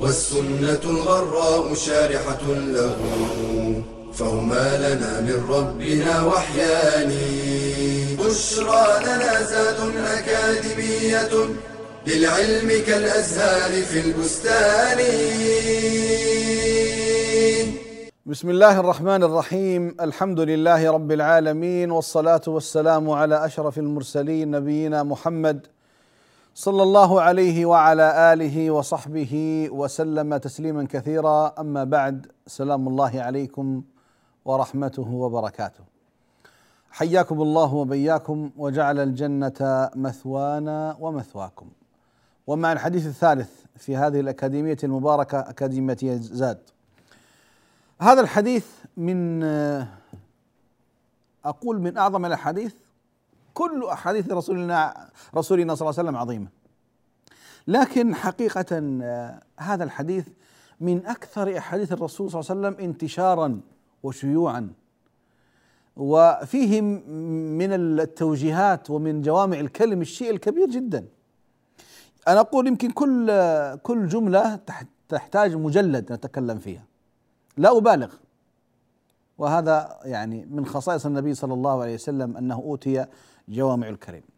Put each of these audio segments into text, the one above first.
والسنة الغراء شارحة له فهما لنا من ربنا وحيان. بشرى لنا زاد أكاديمية للعلم كالأزهار في البستان. بسم الله الرحمن الرحيم الحمد لله رب العالمين والصلاة والسلام على أشرف المرسلين نبينا محمد صلى الله عليه وعلى آله وصحبه وسلم تسليما كثيرا. أما بعد سلام الله عليكم ورحمته وبركاته. حياكم الله وبياكم وجعل الجنة مثوانا ومثواكم. ومع الحديث الثالث في هذه الأكاديمية المباركة أكاديمية زاد هذا الحديث من أقول من أعظم الأحاديث كل أحاديث رسولنا رسولنا صلى الله عليه وسلم عظيمة. لكن حقيقة هذا الحديث من أكثر أحاديث الرسول صلى الله عليه وسلم انتشارا وشيوعا. وفيه من التوجيهات ومن جوامع الكلم الشيء الكبير جدا. أنا أقول يمكن كل كل جملة تحتاج مجلد نتكلم فيها. لا أبالغ. وهذا يعني من خصائص النبي صلى الله عليه وسلم أنه أوتي جوامع الكريم.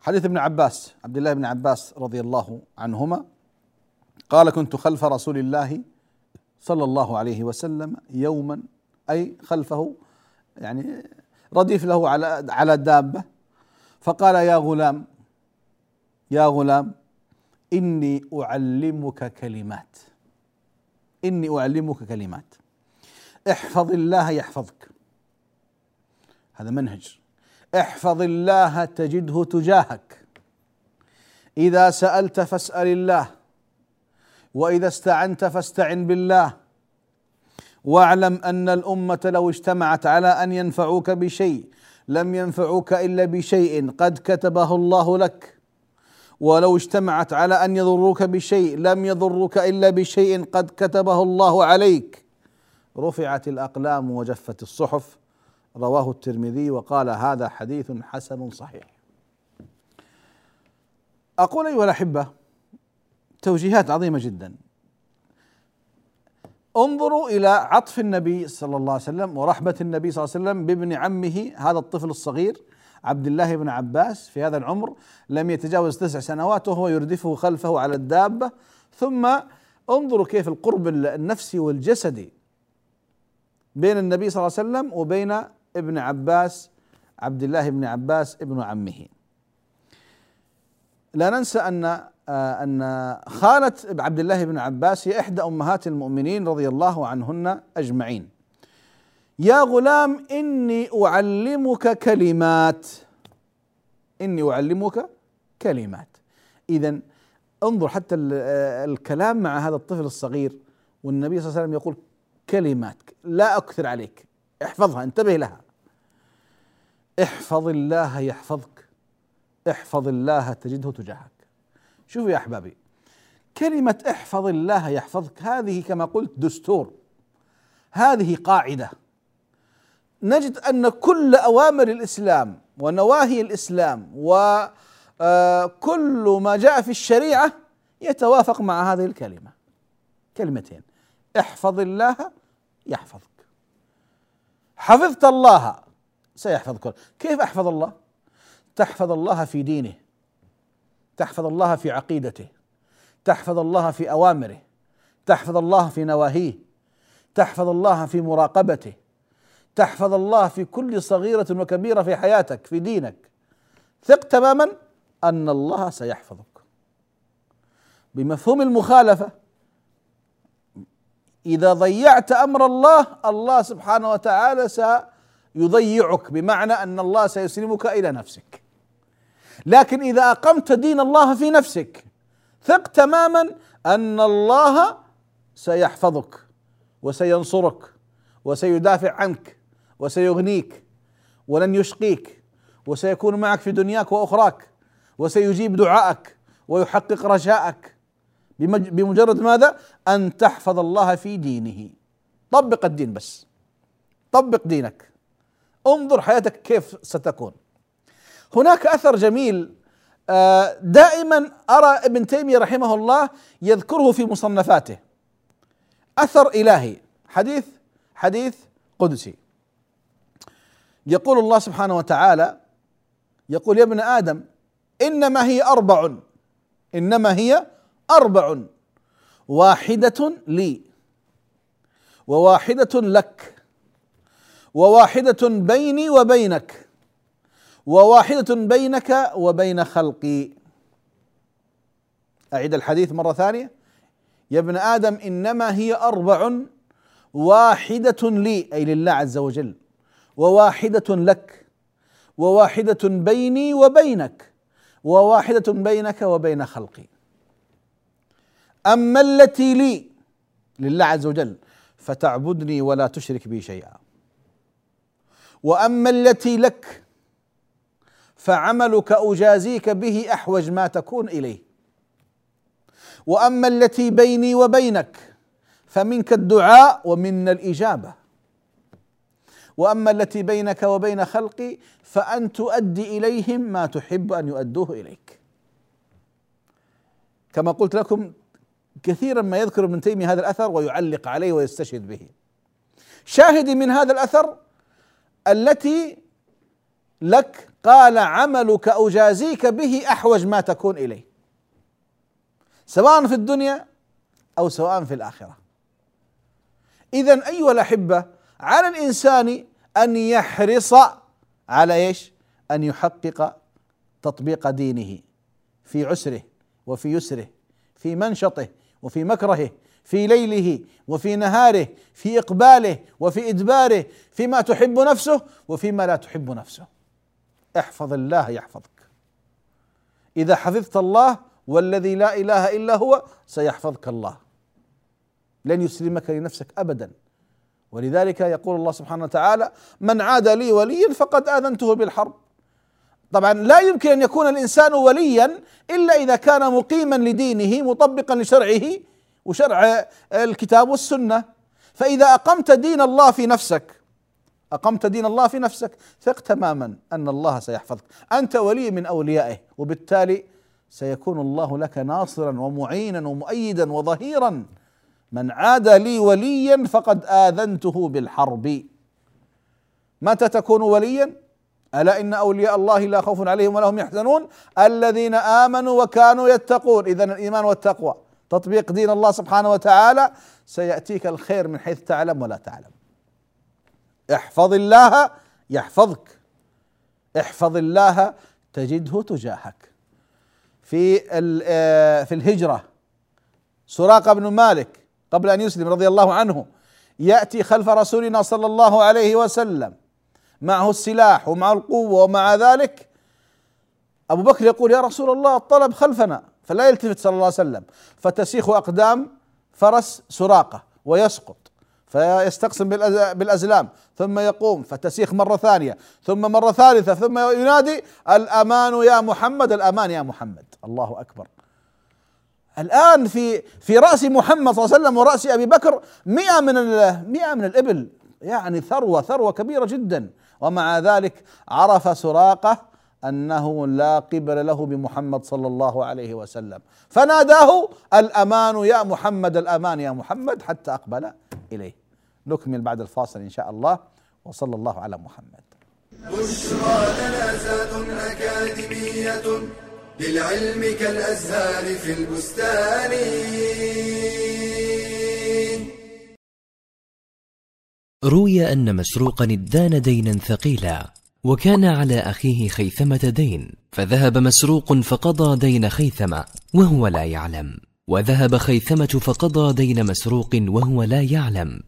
حديث ابن عباس عبد الله بن عباس رضي الله عنهما قال كنت خلف رسول الله صلى الله عليه وسلم يوما أي خلفه يعني رديف له على على دابة فقال يا غلام يا غلام إني أعلمك كلمات إني أعلمك كلمات احفظ الله يحفظك. هذا منهج. احفظ الله تجده تجاهك. إذا سألت فاسأل الله وإذا استعنت فاستعن بالله. واعلم أن الأمة لو اجتمعت على أن ينفعوك بشيء لم ينفعوك إلا بشيء قد كتبه الله لك. ولو اجتمعت على أن يضروك بشيء لم يضروك إلا بشيء قد كتبه الله عليك. رفعت الأقلام وجفت الصحف. رواه الترمذي وقال هذا حديث حسن صحيح. أقول أيها الأحبة توجيهات عظيمة جدا. انظروا إلى عطف النبي صلى الله عليه وسلم ورحمة النبي صلى الله عليه وسلم بابن عمه هذا الطفل الصغير عبد الله بن عباس في هذا العمر لم يتجاوز تسع سنوات وهو يردفه خلفه على الدابة. ثم انظروا كيف القرب النفسي والجسدي بين النبي صلى الله عليه وسلم وبين ابن عباس عبد الله بن عباس ابن عمه. لا ننسى أن أن خالة عبد الله بن عباس هي إحدى أمهات المؤمنين رضي الله عنهن أجمعين. يا غلام إني أعلمك كلمات. إني أعلمك كلمات. اذا انظر حتى الكلام مع هذا الطفل الصغير والنبي صلى الله عليه وسلم يقول كلمات لا أكثر عليك. احفظها انتبه لها. احفظ الله يحفظك. احفظ الله تجده تجاهك. شوفوا يا أحبابي كلمة احفظ الله يحفظك هذه كما قلت دستور هذه قاعدة. نجد أن كل أوامر الإسلام ونواهي الإسلام وكل ما جاء في الشريعة يتوافق مع هذه الكلمة. كلمتين احفظ الله يحفظك. حفظت الله. سيحفظك كيف أحفظ الله؟ تحفظ الله في دينه. تحفظ الله في عقيدته. تحفظ الله في أوامره. تحفظ الله في نواهيه. تحفظ الله في مراقبته. تحفظ الله في كل صغيرة وكبيرة في حياتك في دينك. ثق تماما أن الله سيحفظك. بمفهوم المخالفة إذا ضيعت أمر الله الله سبحانه وتعالى سيضيعك بمعنى أن الله سيسلمك إلى نفسك. لكن إذا أقمت دين الله في نفسك ثق تماما أن الله سيحفظك وسينصرك وسيدافع عنك وسيغنيك ولن يشقيك وسيكون معك في دنياك وأخراك وسيجيب دعائك ويحقق رجاءك. بمجرد ماذا؟ أن تحفظ الله في دينه. طبق الدين بس. طبق دينك. انظر حياتك كيف ستكون. هناك أثر جميل آه، دائما أرى ابن تيمية رحمه الله يذكره في مصنفاته. أثر إلهي. حديث حديث قدسي. يقول الله سبحانه وتعالى يقول يا ابن آدم إنما هي أربع. إنما هي أربع. واحدة لي. وواحدة لك. وواحدة بيني وبينك. وواحدة بينك وبين خلقي. أعيد الحديث مرة ثانية. يا ابن آدم إنما هي أربع. واحدة لي أي لله عز وجل. وواحدة لك. وواحدة بيني وبينك. وواحدة بينك وبين خلقي. أما التي لي لله عز وجل فتعبدني ولا تشرك بي شيئا. وأما التي لك فعملك أجازيك به أحوج ما تكون إليه. وأما التي بيني وبينك فمنك الدعاء ومنا الإجابة. وأما التي بينك وبين خلقي فأن تؤدي إليهم ما تحب أن يؤدوه إليك. كما قلت لكم كثيرا ما يذكر ابن تيمية هذا الأثر ويعلق عليه ويستشهد به. شاهدي من هذا الأثر التي لك قال عملك أجازيك به أحوج ما تكون إليه. سواء في الدنيا أو سواء في الآخرة. اذا أيها الأحبة على الإنسان أن يحرص على إيش؟ أن يحقق تطبيق دينه في عسره وفي يسره في منشطه وفي مكرهه في ليله وفي نهاره في إقباله وفي إدباره فيما تحب نفسه وفيما لا تحب نفسه. احفظ الله يحفظك. إذا حفظت الله والذي لا إله إلا هو سيحفظك الله. لن يسلمك لنفسك ابدا. ولذلك يقول الله سبحانه وتعالى من عاد لي وليا فقد آذنته بالحرب. طبعا لا يمكن أن يكون الإنسان وليا إلا إذا كان مقيما لدينه مطبقا لشرعه وشرع الكتاب والسنة. فإذا أقمت دين الله في نفسك أقمت دين الله في نفسك ثق تماما أن الله سيحفظك. أنت ولي من أوليائه وبالتالي سيكون الله لك ناصرا ومعينا ومؤيدا وظهيرا. من عاد لي وليا فقد آذنته بالحرب. متى تكون وليا؟ ألا إن أولياء الله لا خوف عليهم ولا هم يحزنون؟ الذين آمنوا وكانوا يتقون. إذا الإيمان والتقوى. تطبيق دين الله سبحانه وتعالى سيأتيك الخير من حيث تعلم ولا تعلم. احفظ الله يحفظك. احفظ الله تجده تجاهك. في آه، في الهجرة. سراقة بن مالك قبل أن يسلم رضي الله عنه يأتي خلف رسولنا صلى الله عليه وسلم. معه السلاح ومعه القوة ومع ذلك. أبو بكر يقول يا رسول الله الطلب خلفنا. فلا يلتفت صلى الله عليه وسلم. فتسيخ أقدام فرس سراقة ويسقط فيستقسم بالأزلام. ثم يقوم فتسيخ مرة ثانية. ثم مرة ثالثة ثم ينادي الأمان يا محمد الأمان يا محمد. الله أكبر. الآن في في رأس محمد صلى الله عليه وسلم ورأس أبي بكر مئة من مئة من الإبل يعني ثروة ثروة كبيرة جدا. ومع ذلك عرف سراقة أنه لا قبل له بمحمد صلى الله عليه وسلم. فناداه الأمان يا محمد الأمان يا محمد حتى أقبل إليه. نكمل بعد الفاصل إن شاء الله. وصلى الله على محمد. بشرى لنا أكاديمية للعلم كالأزهار في البستان. روي أن مسروقا ادان دينا ثقيلا وكان على أخيه خيثمة دين فذهب مسروق فقضى دين خيثمة وهو لا يعلم. وذهب خيثمة فقضى دين مسروق وهو لا يعلم.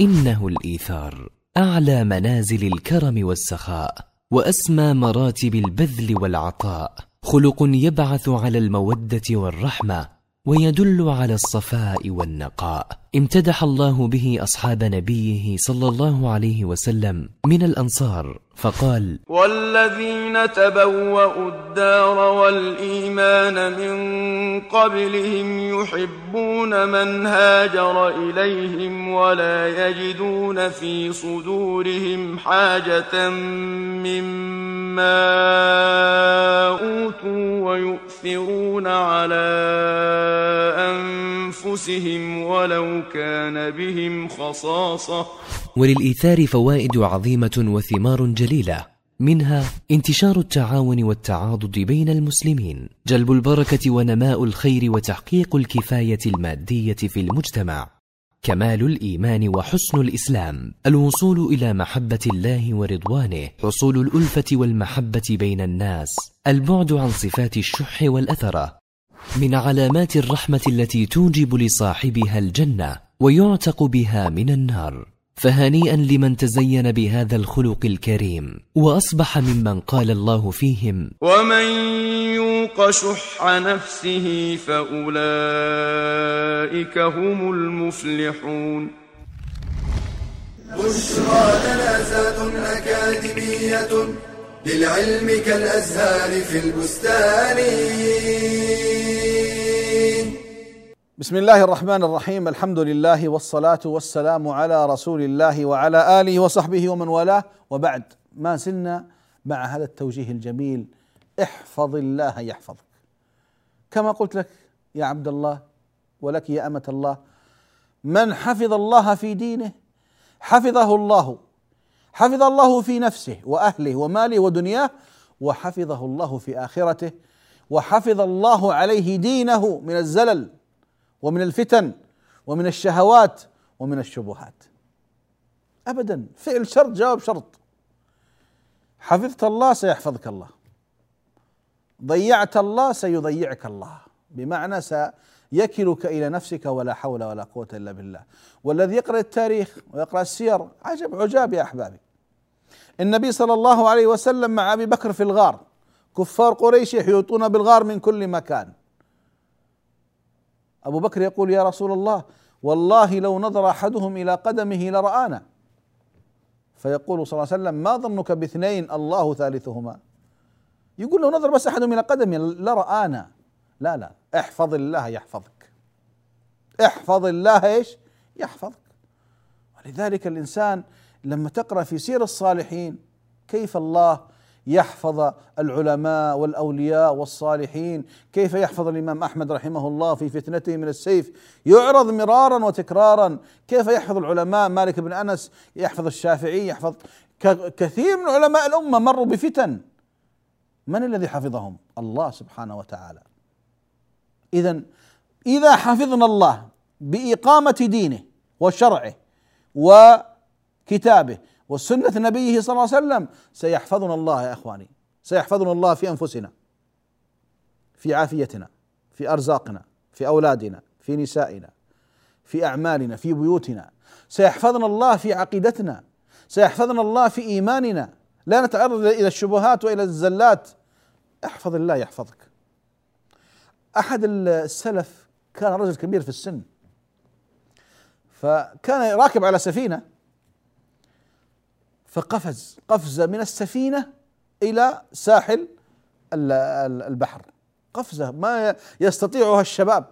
إنه الإيثار أعلى منازل الكرم والسخاء وأسمى مراتب البذل والعطاء. خلق يبعث على المودة والرحمة ويدل على الصفاء والنقاء. امتدح الله به أصحاب نبيه صلى الله عليه وسلم من الأنصار فقال والذين تبوأوا الدار والإيمان من قبلهم يحبون من هاجر إليهم ولا يجدون في صدورهم حاجة مما أوتوا ويؤثرون على أنفسهم ولو كان بهم خصاصة. وللإيثار فوائد عظيمة وثمار جليلة. منها انتشار التعاون والتعاضد بين المسلمين جلب البركة ونماء الخير وتحقيق الكفاية المادية في المجتمع. كمال الإيمان وحسن الإسلام. الوصول إلى محبة الله ورضوانه. حصول الألفة والمحبة بين الناس. البعد عن صفات الشح والأثرة من علامات الرحمة التي توجب لصاحبها الجنة ويعتق بها من النار. فهنيئا لمن تزين بهذا الخلق الكريم وأصبح ممن قال الله فيهم ومن يوق شح نفسه فأولئك هم المفلحون. بشرى لنا أكاديمية للعلم كالأزهار في البستان. بسم الله الرحمن الرحيم الحمد لله والصلاة والسلام على رسول الله وعلى آله وصحبه ومن والاه وبعد ما زلنا مع هذا التوجيه الجميل احفظ الله يحفظك كما قلت لك يا عبد الله ولك يا أمة الله من حفظ الله في دينه حفظه الله حفظ الله في نفسه وأهله وماله ودنياه وحفظه الله في آخرته وحفظ الله عليه دينه من الزلل ومن الفتن ومن الشهوات ومن الشبهات. ابدا فعل شرط جواب شرط. حفظت الله سيحفظك الله. ضيعت الله سيضيعك الله. بمعنى سيكلك إلى نفسك ولا حول ولا قوة إلا بالله. والذي يقرأ التاريخ ويقرأ السير عجب عجاب يا أحبابي. النبي صلى الله عليه وسلم مع أبي بكر في الغار. كفار قريش يحيطون بالغار من كل مكان. أبو بكر يقول يا رسول الله والله لو نظر أحدهم إلى قدمه لرآنا. فيقول صلى الله عليه وسلم ما ظنك باثنين الله ثالثهما. يقول لو نظر بس أحدهم إلى قدمه لرآنا. لا لا. احفظ الله يحفظك. احفظ الله إيش? يحفظك. ولذلك الإنسان لما تقرأ في سير الصالحين كيف الله يحفظ العلماء والأولياء والصالحين. كيف يحفظ الإمام أحمد رحمه الله في فتنته من السيف؟ يعرض مرارا وتكرارا. كيف يحفظ العلماء؟ مالك بن أنس يحفظ الشافعي يحفظ كثير من علماء الأمة مروا بفتن. من الذي حفظهم؟ الله سبحانه وتعالى. اذا إذا حفظنا الله بإقامة دينه وشرعه وكتابه وسنة نبيه صلى الله عليه وسلم سيحفظنا الله يا إخواني سيحفظنا الله في أنفسنا في عافيتنا في أرزاقنا في أولادنا في نسائنا في أعمالنا في بيوتنا سيحفظنا الله في عقيدتنا سيحفظنا الله في إيماننا. لا نتعرض إلى الشبهات وإلى الزلات. احفظ الله يحفظك. أحد السلف كان رجل كبير في السن فكان راكب على سفينة فقفز قفزة من السفينة إلى ساحل البحر. قفزة ما يستطيعها الشباب.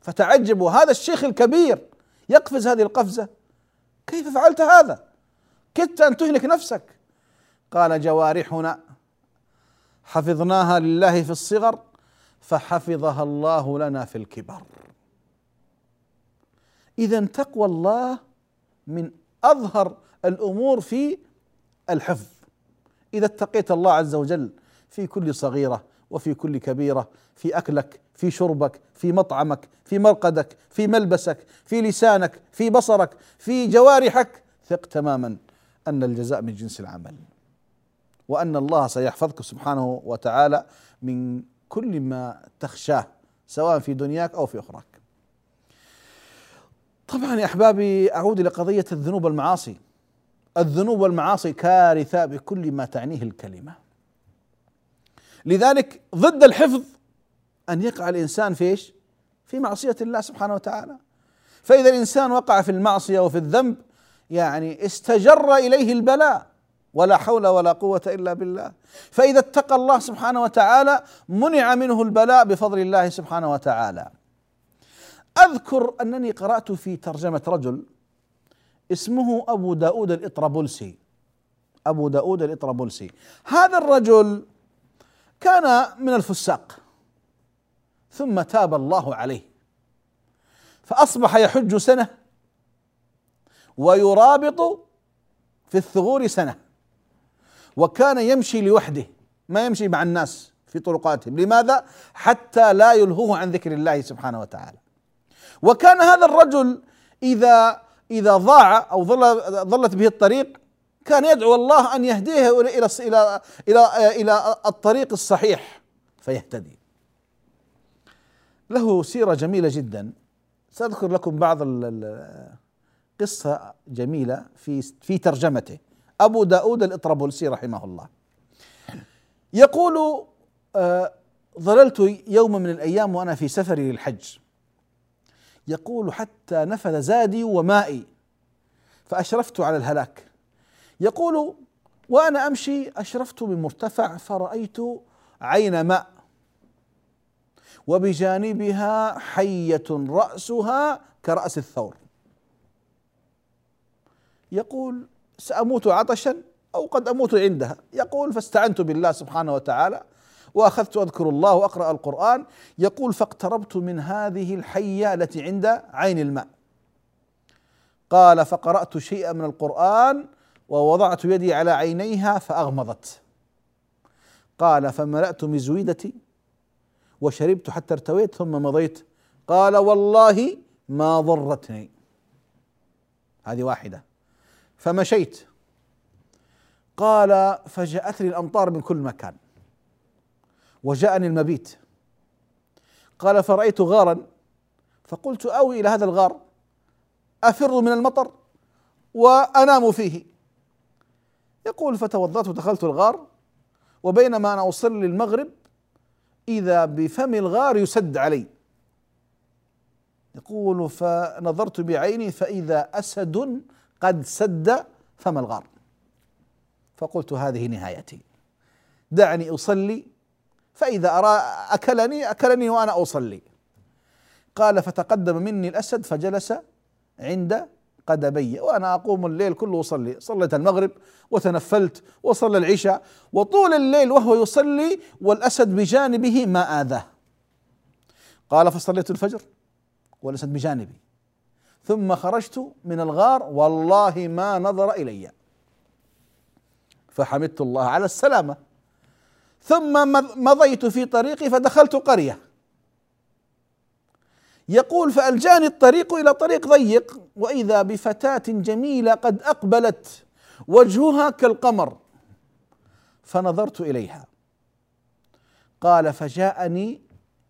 فتعجبوا هذا الشيخ الكبير يقفز هذه القفزة. كيف فعلت هذا؟ كدت أن تهلك نفسك. قال جوارحنا حفظناها لله في الصغر فحفظها الله لنا في الكبر. إذا تقوى الله من أظهر الأمور في الحفظ. إذا اتقيت الله عز وجل في كل صغيرة وفي كل كبيرة في أكلك في شربك في مطعمك في مرقدك في ملبسك في لسانك في بصرك في جوارحك ثق تماما أن الجزاء من جنس العمل. وأن الله سيحفظك سبحانه وتعالى من كل ما تخشاه سواء في دنياك أو في أخراك. طبعا يا أحبابي أعود إلى قضية الذنوب والمعاصي. الذنوب والمعاصي كارثة بكل ما تعنيه الكلمة. لذلك ضد الحفظ أن يقع الإنسان في إيش؟ في معصية الله سبحانه وتعالى. فإذا الإنسان وقع في المعصية وفي الذنب يعني استجر إليه البلاء ولا حول ولا قوة إلا بالله. فإذا اتقى الله سبحانه وتعالى منع منه البلاء بفضل الله سبحانه وتعالى. أذكر أنني قرأت في ترجمة رجل اسمه أبو داود الإطرابلسي. أبو داود الإطرابلسي. هذا الرجل كان من الفساق. ثم تاب الله عليه. فأصبح يحج سنة ويرابط في الثغور سنة. وكان يمشي لوحده. ما يمشي مع الناس في طرقاتهم. لماذا؟ حتى لا يلهوه عن ذكر الله سبحانه وتعالى. وكان هذا الرجل إذا إذا ضاع أو ظل ظلت به الطريق كان يدعو الله أن يهديه إلى إلى إلى إلى, الطريق الصحيح فيهتدي. له سيرة جميلة جدا. سأذكر لكم بعض قصة جميلة في في ترجمته. أبو داود الإطرابلسي رحمه الله. يقول آه، ظللت يوم من الأيام وأنا في سفري للحج. يقول حتى نفذ زادي ومائي فأشرفت على الهلاك. يقول وأنا أمشي أشرفت من مرتفع فرأيت عين ماء وبجانبها حية رأسها كرأس الثور. يقول سأموت عطشا أو قد أموت عندها. يقول فاستعنت بالله سبحانه وتعالى وأخذت أذكر الله وأقرأ القرآن يقول فاقتربت من هذه الحية التي عند عين الماء. قال فقرأت شيئا من القرآن ووضعت يدي على عينيها فأغمضت. قال فملأت مزويدتي وشربت حتى ارتويت ثم مضيت. قال والله ما ضرتني. هذه واحدة. فمشيت. قال فجاءتني الأمطار من كل مكان. وجاءني المبيت. قال فرأيت غارا. فقلت أوي إلى هذا الغار. أفر من المطر وأنام فيه. يقول فتوضأت ودخلت الغار وبينما أنا أصلي المغرب إذا بفم الغار يسد علي. يقول فنظرت بعيني فإذا أسد قد سد فم الغار. فقلت هذه نهايتي. دعني أصلي فإذا أرى أكلني أكلني وأنا أصلي. قال فتقدم مني الأسد فجلس عند قدمي وأنا أقوم الليل كله أصلي. صليت المغرب وتنفلت وصلى العشاء وطول الليل وهو يصلي والأسد بجانبه ما آذاه. قال فصليت الفجر والأسد بجانبي. ثم خرجت من الغار والله ما نظر إلي. فحمدت الله على السلامة. ثم مضيت في طريقي فدخلت قرية. يقول فألجأني الطريق إلى طريق ضيق وإذا بفتاة جميلة قد أقبلت وجهها كالقمر فنظرت إليها. قال فجاءني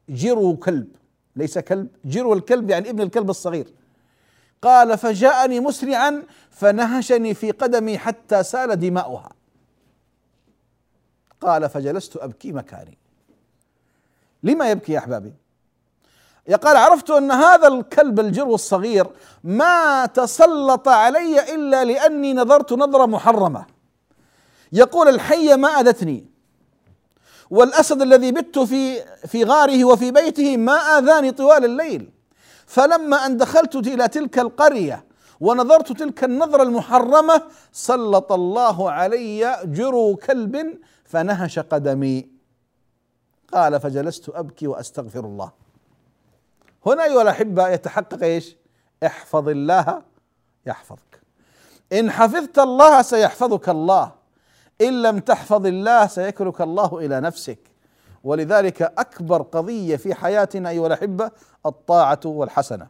جرو كلب ليس كلب جرو الكلب يعني ابن الكلب الصغير. قال فجاءني مسرعا فنهشني في قدمي حتى سال دماؤها. قال فجلست أبكي مكاني. لما يبكي يا أحبابي؟ يقال عرفت أن هذا الكلب الجرو الصغير ما تسلط علي إلا لأني نظرت نظرة محرمة. يقول الحيه ما أذتني. والأسد الذي بت في في غاره وفي بيته ما اذاني طوال الليل. فلما أن دخلت إلى تلك القرية ونظرت تلك النظرة المحرمة سلط الله علي جرو كلب فنهش قدمي. قال فجلست أبكي وأستغفر الله. هنا أيها الأحبة يتحقق إيش؟ احفظ الله يحفظك. إن حفظت الله سيحفظك الله. إن لم تحفظ الله سيكلك الله إلى نفسك. ولذلك أكبر قضية في حياتنا أيها الأحبة الطاعة والحسنة.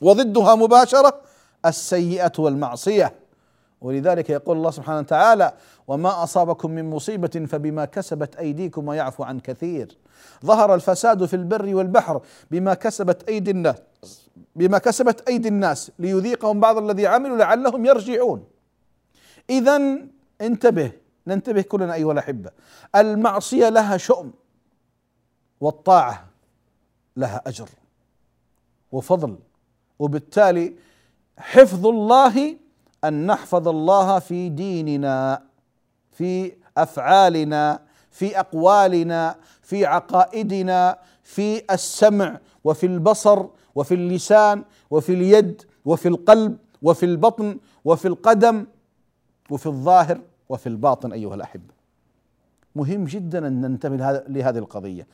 وضدها مباشرة السيئة والمعصية. ولذلك يقول الله سبحانه وتعالى وما اصابكم من مصيبه فبما كسبت ايديكم ويعفو عن كثير. ظهر الفساد في البر والبحر بما كسبت أيدي الناس بما كسبت أيدي الناس ليذيقهم بعض الذي عملوا لعلهم يرجعون. اذا انتبه ننتبه كلنا أيها الأحبة. المعصية لها شؤم والطاعة لها أجر وفضل. وبالتالي حفظ الله أن نحفظ الله في ديننا في أفعالنا في أقوالنا في عقائدنا في السمع وفي البصر وفي اللسان وفي اليد وفي القلب وفي البطن وفي القدم وفي الظاهر وفي الباطن أيها الأحبة. مهم جدا أن ننتبه لهذه القضية.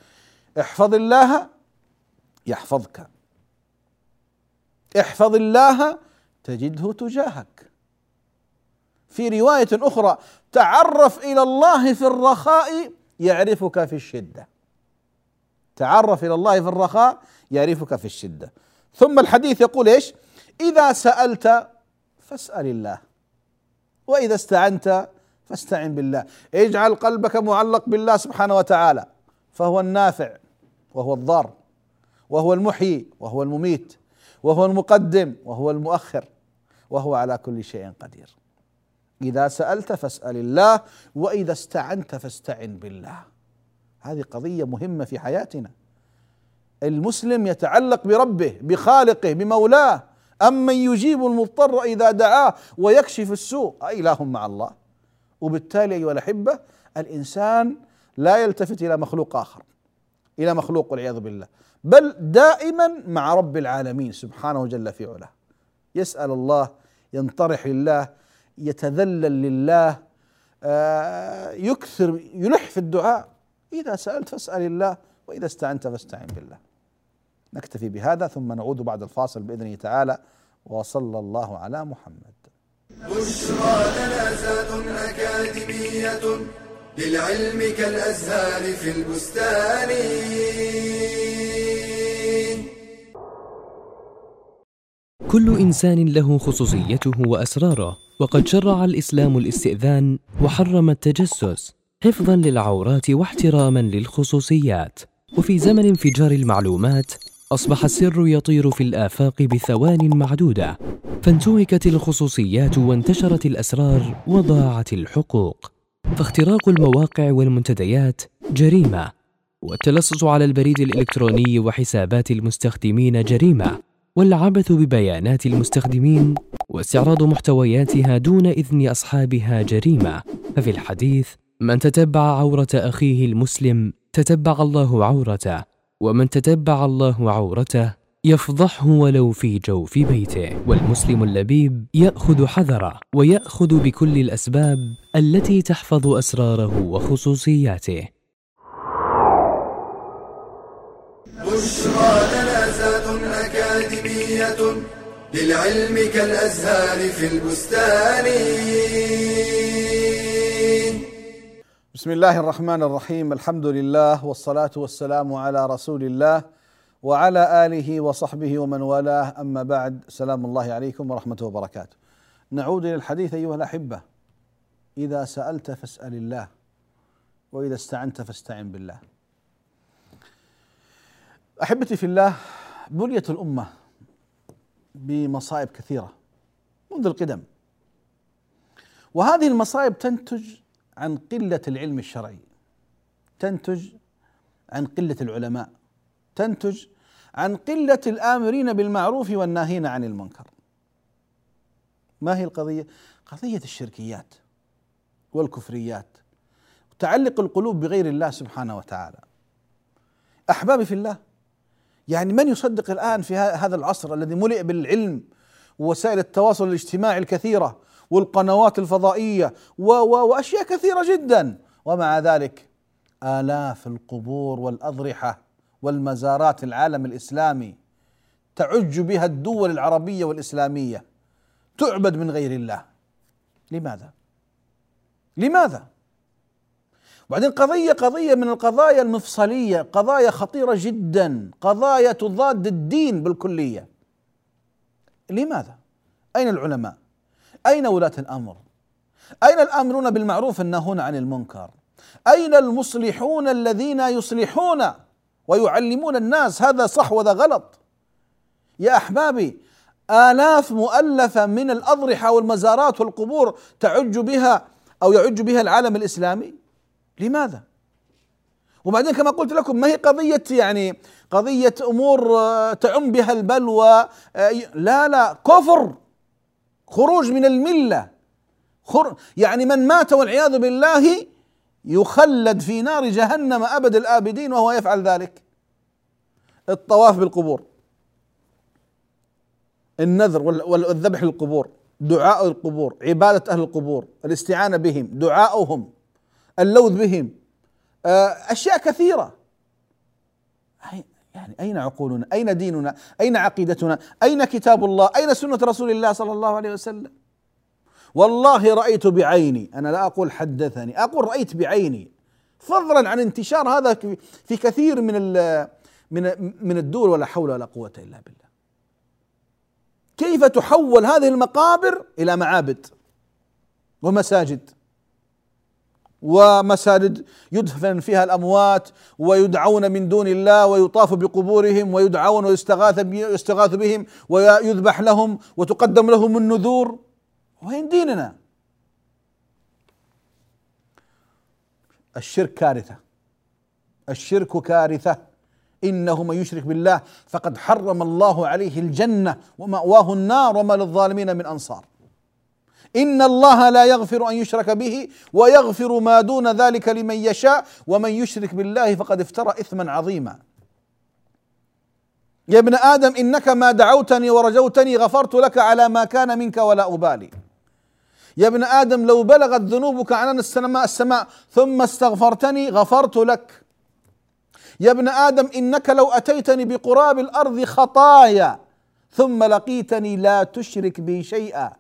احفظ الله يحفظك. احفظ الله تجده تجاهك. في رواية أخرى تعرف إلى الله في الرخاء يعرفك في الشدة. تعرف إلى الله في الرخاء يعرفك في الشدة. ثم الحديث يقول إيش؟ إذا سألت فاسأل الله وإذا استعنت فاستعن بالله. اجعل قلبك معلق بالله سبحانه وتعالى فهو النافع وهو الضار وهو المحيي وهو المميت وهو المقدم وهو المؤخر وهو على كل شيء قدير. إذا سألت فاسأل الله وإذا استعنت فاستعن بالله. هذه قضية مهمة في حياتنا. المسلم يتعلق بربه بخالقه بمولاه. امن يجيب المضطر إذا دعاه ويكشف السوء إله مع الله. وبالتالي أيها الأحبة الإنسان لا يلتفت إلى مخلوق آخر إلى مخلوق والعياذ بالله. بل دائما مع رب العالمين سبحانه جل في علاه. يسأل الله ينطرح لله يتذلل لله آه، يكثر يلح في الدعاء. إذا سألت فاسأل الله وإذا استعنت فاستعن بالله. نكتفي بهذا ثم نعود بعد الفاصل بإذنه تعالى. وصلى الله على محمد. بشرى لنا أكاديمية للعلم كالأزهار في البستان. كل إنسان له خصوصيته وأسراره وقد شرع الإسلام الاستئذان وحرم التجسس حفظا للعورات واحتراما للخصوصيات. وفي زمن انفجار المعلومات أصبح السر يطير في الآفاق بثوان معدودة فانتهكت الخصوصيات وانتشرت الأسرار وضاعت الحقوق. فاختراق المواقع والمنتديات جريمة والتلصص على البريد الإلكتروني وحسابات المستخدمين جريمة. والعبث ببيانات المستخدمين واستعراض محتوياتها دون إذن أصحابها جريمة. ففي الحديث من تتبع عورة أخيه المسلم تتبع الله عورته ومن تتبع الله عورته يفضحه ولو في جوف بيته. والمسلم اللبيب يأخذ حذره ويأخذ بكل الأسباب التي تحفظ أسراره وخصوصياته. أكاديمية للعلم كالأزهار في البستان. بسم الله الرحمن الرحيم الحمد لله والصلاة والسلام على رسول الله وعلى آله وصحبه ومن والاه. أما بعد سلام الله عليكم ورحمته وبركاته. نعود إلى الحديث أيها الأحبة. إذا سألت فاسأل الله وإذا استعنت فاستعن بالله. أحبتي في الله بنيت الأمة بمصائب كثيرة منذ القدم. وهذه المصائب تنتج عن قلة العلم الشرعي تنتج عن قلة العلماء تنتج عن قلة الآمرين بالمعروف والناهين عن المنكر. ما هي القضية؟ قضية الشركيات والكفريات تعلق القلوب بغير الله سبحانه وتعالى. أحبابي في الله يعني من يصدق الآن في هذا العصر الذي ملئ بالعلم ووسائل التواصل الاجتماعي الكثيرة والقنوات الفضائية و و وأشياء كثيرة جدا ومع ذلك آلاف القبور والأضرحة والمزارات العالم الإسلامي تعج بها الدول العربية والإسلامية تعبد من غير الله لماذا؟ لماذا؟ وبعدين قضية قضية من القضايا المفصلية قضايا خطيرة جدا قضايا تضاد الدين بالكلية لماذا؟ أين العلماء؟ أين ولاة الأمر؟ أين الآمرون بالمعروف الناهون عن المنكر؟ أين المصلحون الذين يصلحون ويعلمون الناس هذا صح وهذا غلط؟ يا أحبابي آلاف مؤلفة من الأضرحة والمزارات والقبور تعج بها أو يعج بها العالم الإسلامي لماذا؟ وبعدين كما قلت لكم ما هي قضية يعني قضية أمور آه، تعم بها البلوى آه، لا لا كفر خروج من الملة يعني من مات والعياذ بالله يخلد في نار جهنم أبد الآبدين وهو يفعل ذلك الطواف بالقبور النذر والذبح للقبور دعاء القبور عبادة أهل القبور الاستعانة بهم دعاؤهم اللوذ بهم. آه، أشياء كثيرة. يعني أين عقولنا؟ أين ديننا؟ أين عقيدتنا؟ أين كتاب الله؟ أين سنة رسول الله صلى الله عليه وسلم؟ والله رأيت بعيني. أنا لا أقول حدثني أقول رأيت بعيني. فضلا عن انتشار هذا في كثير من من من الدول ولا حول ولا قوة إلا بالله. كيف تحول هذه المقابر إلى معابد ومساجد؟ ومساجد يدفن فيها الأموات ويدعون من دون الله ويطاف بقبورهم ويدعون ويستغاث يستغاث بهم ويذبح لهم وتقدم لهم النذور. وين ديننا؟ الشرك كارثة. الشرك كارثة. انه من يشرك بالله. فقد حرم الله عليه الجنة ومأواه النار وما للظالمين من أنصار. ان الله لا يغفر ان يشرك به ويغفر ما دون ذلك لمن يشاء ومن يشرك بالله فقد افترى اثما عظيما. يا ابن آدم انك ما دعوتني ورجوتني غفرت لك على ما كان منك ولا ابالي. يا ابن آدم لو بلغت ذنوبك عنان السماء السماء ثم استغفرتني غفرت لك. يا ابن آدم انك لو اتيتني بقراب الأرض خطايا ثم لقيتني لا تشرك بي شيئا.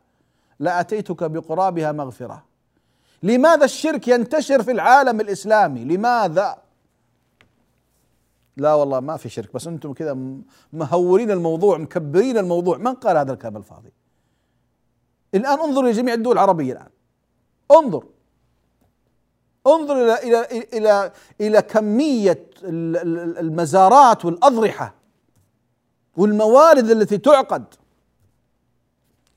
لأتيتك بقرابها مغفرة. لماذا الشرك ينتشر في العالم الإسلامي؟ لماذا؟ لا والله ما في شرك بس أنتم كذا مهورين الموضوع مكبرين الموضوع. من قال هذا الكلام الفاضي؟ الآن انظر لجميع الدول العربية الآن. انظر. انظر إلى إلى إلى إلى كمية المزارات والأضرحة والموارد التي تعقد.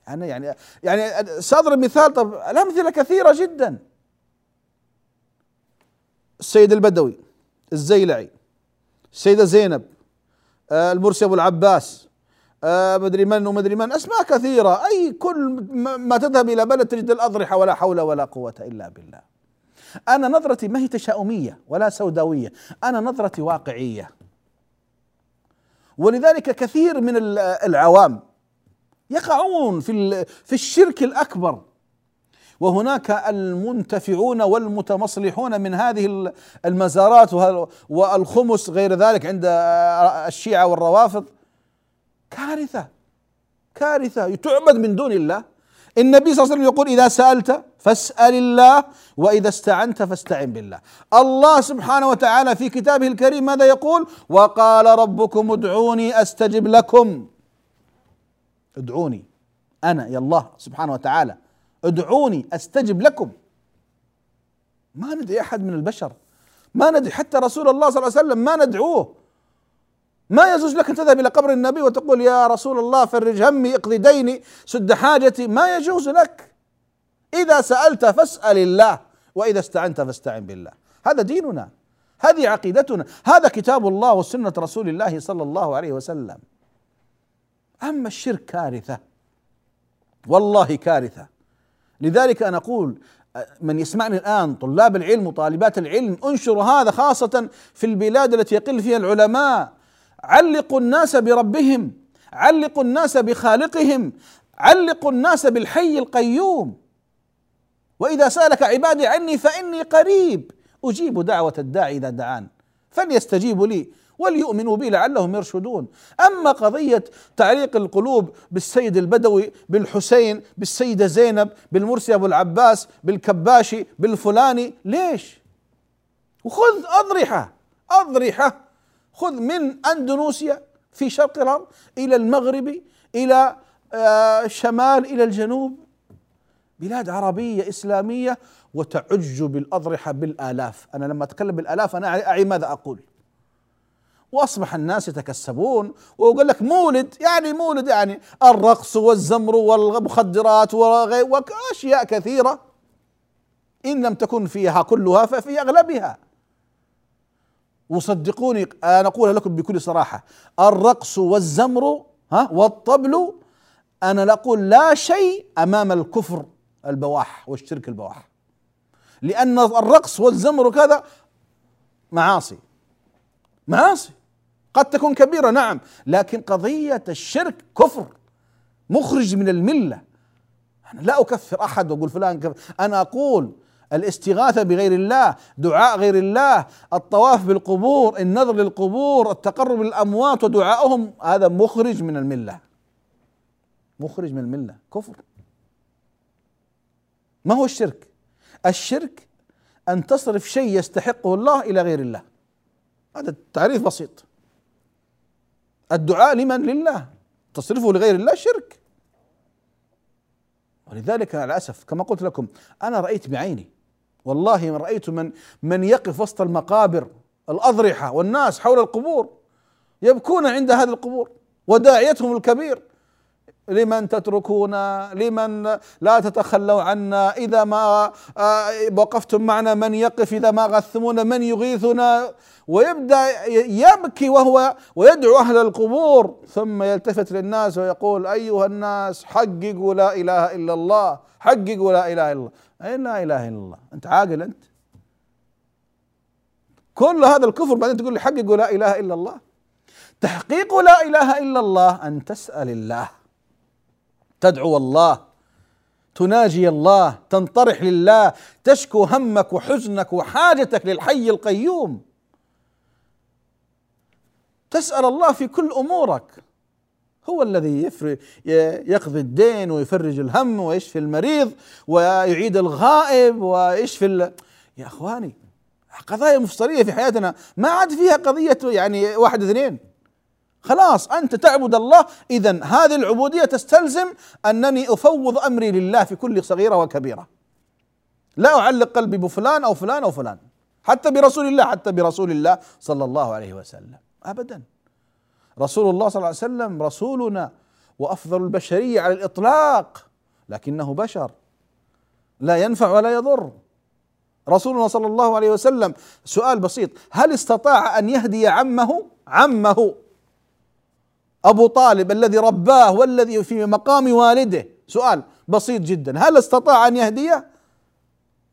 أنا يعني يعني سأضرب مثال طب الأمثلة كثيرة جدا. السيد البدوي الزيلعي السيدة زينب آه، المرسي أبو العباس آه، مدري من ومدري من أسماء كثيرة. أي كل ما تذهب إلى بلد تجد الأضرحة ولا حول ولا قوة إلا بالله. أنا نظرتي ما هي تشاؤمية ولا سوداوية أنا نظرتي واقعية. ولذلك كثير من العوام يقعون في في الشرك الأكبر. وهناك المنتفعون والمتمصلحون من هذه المزارات والخمس غير ذلك عند الشيعة والروافض. كارثة كارثة. تعبد من دون الله. النبي صلى الله عليه وسلم يقول إذا سألت فاسأل الله وإذا استعنت فاستعن بالله. الله سبحانه وتعالى في كتابه الكريم ماذا يقول؟ وقال ربكم ادعوني أستجب لكم. ادعوني. أنا يا الله سبحانه وتعالى ادعوني أستجب لكم. ما ندعي أحد من البشر. ما ندعي حتى رسول الله صلى الله عليه وسلم ما ندعوه. ما يجوز لك أن تذهب إلى قبر النبي وتقول يا رسول الله فرج همي اقضي ديني سد حاجتي. ما يجوز لك. إذا سألت فاسأل الله وإذا استعنت فاستعن بالله. هذا ديننا هذه عقيدتنا. هذا كتاب الله وسنة رسول الله صلى الله عليه وسلم. أما الشرك كارثة. والله كارثة. لذلك أنا أقول من يسمعني الآن طلاب العلم وطالبات العلم انشروا هذا خاصة في البلاد التي يقل فيها العلماء. علقوا الناس بربهم. علقوا الناس بخالقهم. علقوا الناس بالحي القيوم. وإذا سألك عبادي عني فإني قريب. أجيب دعوة الداعي إذا دعان. فليستجيبوا لي. وليؤمنوا بي لعلهم يرشدون. أما قضية تعليق القلوب بالسيد البدوي بالحسين بالسيدة زينب بالمرسي أبو العباس بالكباشي بالفلاني ليش؟ وخذ أضرحة أضرحة. خذ من اندونوسيا في شرق الأرض إلى المغرب الشمال آه، إلى الجنوب. بلاد عربية إسلامية وتعج بالأضرحة بالآلاف. أنا لما أتكلم بالآلاف أنا أعي ماذا أقول؟ وأصبح الناس يتكسبون ويقول لك مولد يعني مولد يعني الرقص والزمر والمخدرات وأشياء كثيرة إن لم تكن فيها كلها ففي أغلبها. وصدقوني أنا أقولها لكم بكل صراحة الرقص والزمر ها والطبل أنا لا أقول لا شيء أمام الكفر البواح والشرك البواح. لأن الرقص والزمر وكذا معاصي معاصي. قد تكون كبيرة نعم. لكن قضية الشرك كفر مخرج من الملة. أنا لا أكفر أحد وأقول فلان كفر. أنا أقول الاستغاثة بغير الله دعاء غير الله الطواف بالقبور النظر للقبور التقرب للأموات ودعائهم هذا مخرج من الملة. مخرج من الملة كفر. ما هو الشرك؟ الشرك أن تصرف شيء يستحقه الله إلى غير الله. هذا تعريف بسيط. الدعاء لمن؟ لله. تصرفه لغير الله شرك. ولذلك مع الاسف كما قلت لكم أنا رأيت بعيني. والله من رأيت من من يقف وسط المقابر الأضرحة والناس حول القبور يبكون عند هذه القبور وداعيتهم الكبير. لمن تتركون لمن لا تتخلوا عنا. إذا ما آه، وقفتم معنا من يقف إذا ما غثمونا من يغيثنا. ويبدأ يبكي وهو ويدعو أهل القبور. ثم يلتفت للناس ويقول أيها الناس حققوا لا إله إلا الله. حققوا لا إله إلا الله. أي لا إله إلا الله. أنت عاقل أنت؟ كل هذا الكفر بعدين تقول لي حققوا لا إله إلا الله. تحقيق لا إله إلا الله أن تسأل الله. تدعو الله تناجي الله تنطرح لله تشكو همك وحزنك وحاجتك للحي القيوم. تسأل الله في كل أمورك. هو الذي يقضي الدين ويفرج الهم ويشفي المريض ويعيد الغائب ويشفي ال... يا إخواني قضايا مفصليه في حياتنا ما عاد فيها قضية يعني واحد اثنين. خلاص أنت تعبد الله. اذا هذه العبودية تستلزم أنني أفوض أمري لله في كل صغيرة وكبيرة. لا أعلق قلبي بفلان أو فلان أو فلان حتى برسول الله حتى برسول الله صلى الله عليه وسلم. ابدا. رسول الله صلى الله عليه وسلم رسولنا وأفضل البشرية على الإطلاق لكنه بشر لا ينفع ولا يضر. رسولنا صلى الله عليه وسلم سؤال بسيط هل استطاع أن يهدي عمه؟ عمه. أبو طالب الذي رباه والذي في مقام والده. سؤال بسيط جدا. هل استطاع أن يهديه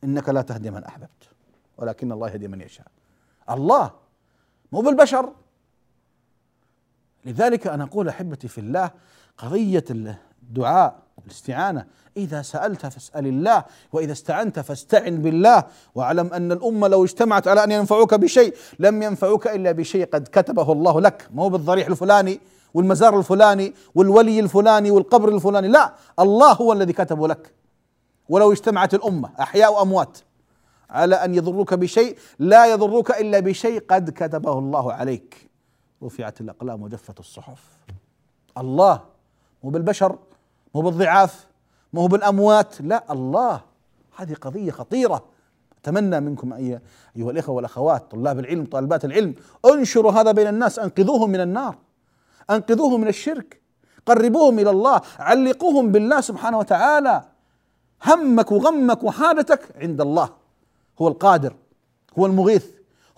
إنك لا تهدي من أحببت ولكن الله يهدي من يشاء. الله مو بالبشر. لذلك أنا أقول أحبتي في الله قضية الدعاء الاستعانة. إذا سألت فاسأل الله وإذا استعنت فاستعن بالله. واعلم أن الأمة لو اجتمعت على أن ينفعوك بشيء لم ينفعوك إلا بشيء قد كتبه الله لك. مو بالضريح الفلاني. والمزار الفلاني والولي الفلاني والقبر الفلاني. لا الله هو الذي كتبه لك. ولو اجتمعت الأمة أحياء وأموات على أن يضروك بشيء لا يضروك إلا بشيء قد كتبه الله عليك. رفعت الأقلام وجفت الصحف. الله مو بالبشر مو بالضعاف مو بالأموات. لا الله. هذه قضية خطيرة. أتمنى منكم أيها الإخوة والأخوات طلاب العلم طالبات العلم أنشروا هذا بين الناس أنقذوهم من النار. أنقذوهم من الشرك. قربوهم إلى الله. علقوهم بالله سبحانه وتعالى. همك وغمك وحاجتك عند الله. هو القادر. هو المغيث.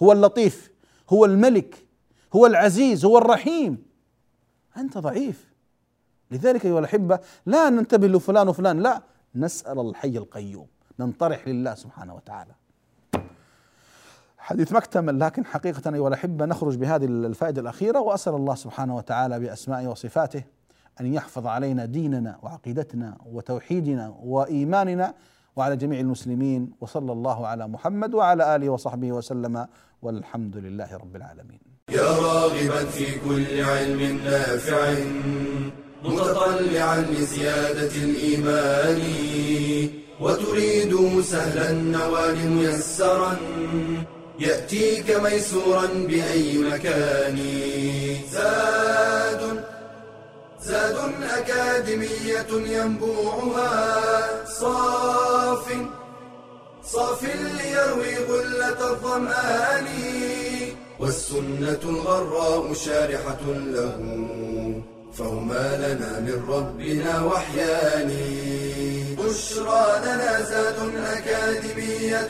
هو اللطيف. هو الملك. هو العزيز. هو الرحيم. أنت ضعيف. لذلك أيها الأحبة لا ننتبه لفلان وفلان. لا نسأل الحي القيوم. ننطرح لله سبحانه وتعالى. حديث مكتمل لكن حقيقة أيها الأحبة نخرج بهذه الفائدة الأخيرة وأسأل الله سبحانه وتعالى بأسمائه وصفاته أن يحفظ علينا ديننا وعقيدتنا وتوحيدنا وإيماننا وعلى جميع المسلمين وصلى الله على محمد وعلى آله وصحبه وسلم والحمد لله رب العالمين. يا راغبا في كل علم نافع متطلعا لزيادة الإيمان وتريد سهلا النوال ميسرا. يأتيك ميسورا بأي مكان. زاد زاد أكاديمية ينبوعها. صاف صاف ليروي غلة الظمآن. والسنة الغراء شارحة له. فهما لنا من ربنا وحيان. بشرى لنا زاد أكاديمية